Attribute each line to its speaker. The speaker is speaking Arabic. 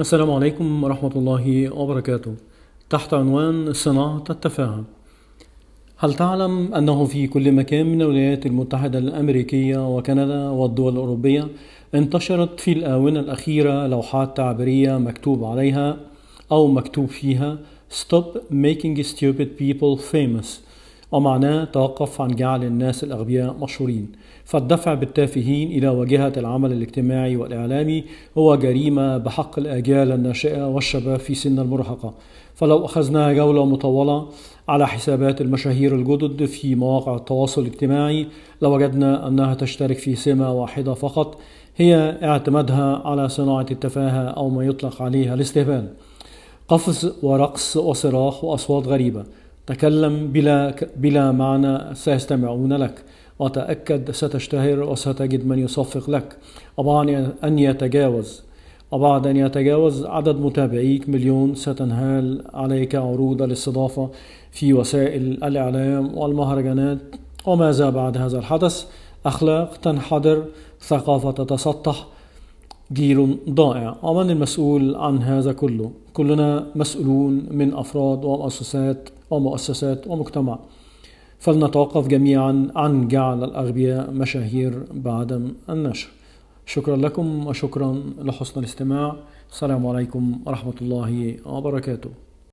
Speaker 1: السلام عليكم ورحمة الله وبركاته. تحت عنوان صناعة التفاهة هل تعلم أنه في كل مكان من الولايات المتحدة الأمريكية وكندا والدول الأوروبية انتشرت في الآونة الأخيرة لوحات تعبيرية مكتوب عليها أو مكتوب فيها Stop making stupid people famous ومعناه توقف عن جعل الناس الأغبياء مشهورين. فالدفع بالتافهين إلى واجهة العمل الاجتماعي والإعلامي هو جريمة بحق الأجيال الناشئة والشباب في سن المراهقة. فلو أخذنا جولة مطولة على حسابات المشاهير الجدد في مواقع التواصل الاجتماعي لوجدنا أنها تشترك في سمة واحدة فقط هي اعتمادها على صناعة التفاهة أو ما يطلق عليها الاستهبال. قفز ورقص وصراخ وأصوات غريبة. تكلم بلا, بلا معنى سيستمعون لك. وتأكد ستشتهر وستجد من يصفق لك. وبعد أن يتجاوز. وبعد أن يتجاوز عدد متابعيك مليون ستنهال عليك عروض الاستضافة في وسائل الإعلام والمهرجانات. وماذا بعد هذا الحدث؟ أخلاق تنحدر ثقافة تتسطح جيل ضائع. ومن المسؤول عن هذا كله. كلنا مسؤولون من أفراد ومؤسسات ومؤسسات ومجتمع. فلنتوقف جميعا عن جعل الأغبياء مشاهير بعدم النشر. شكرا لكم وشكرا لحسن الاستماع. السلام عليكم ورحمة الله وبركاته.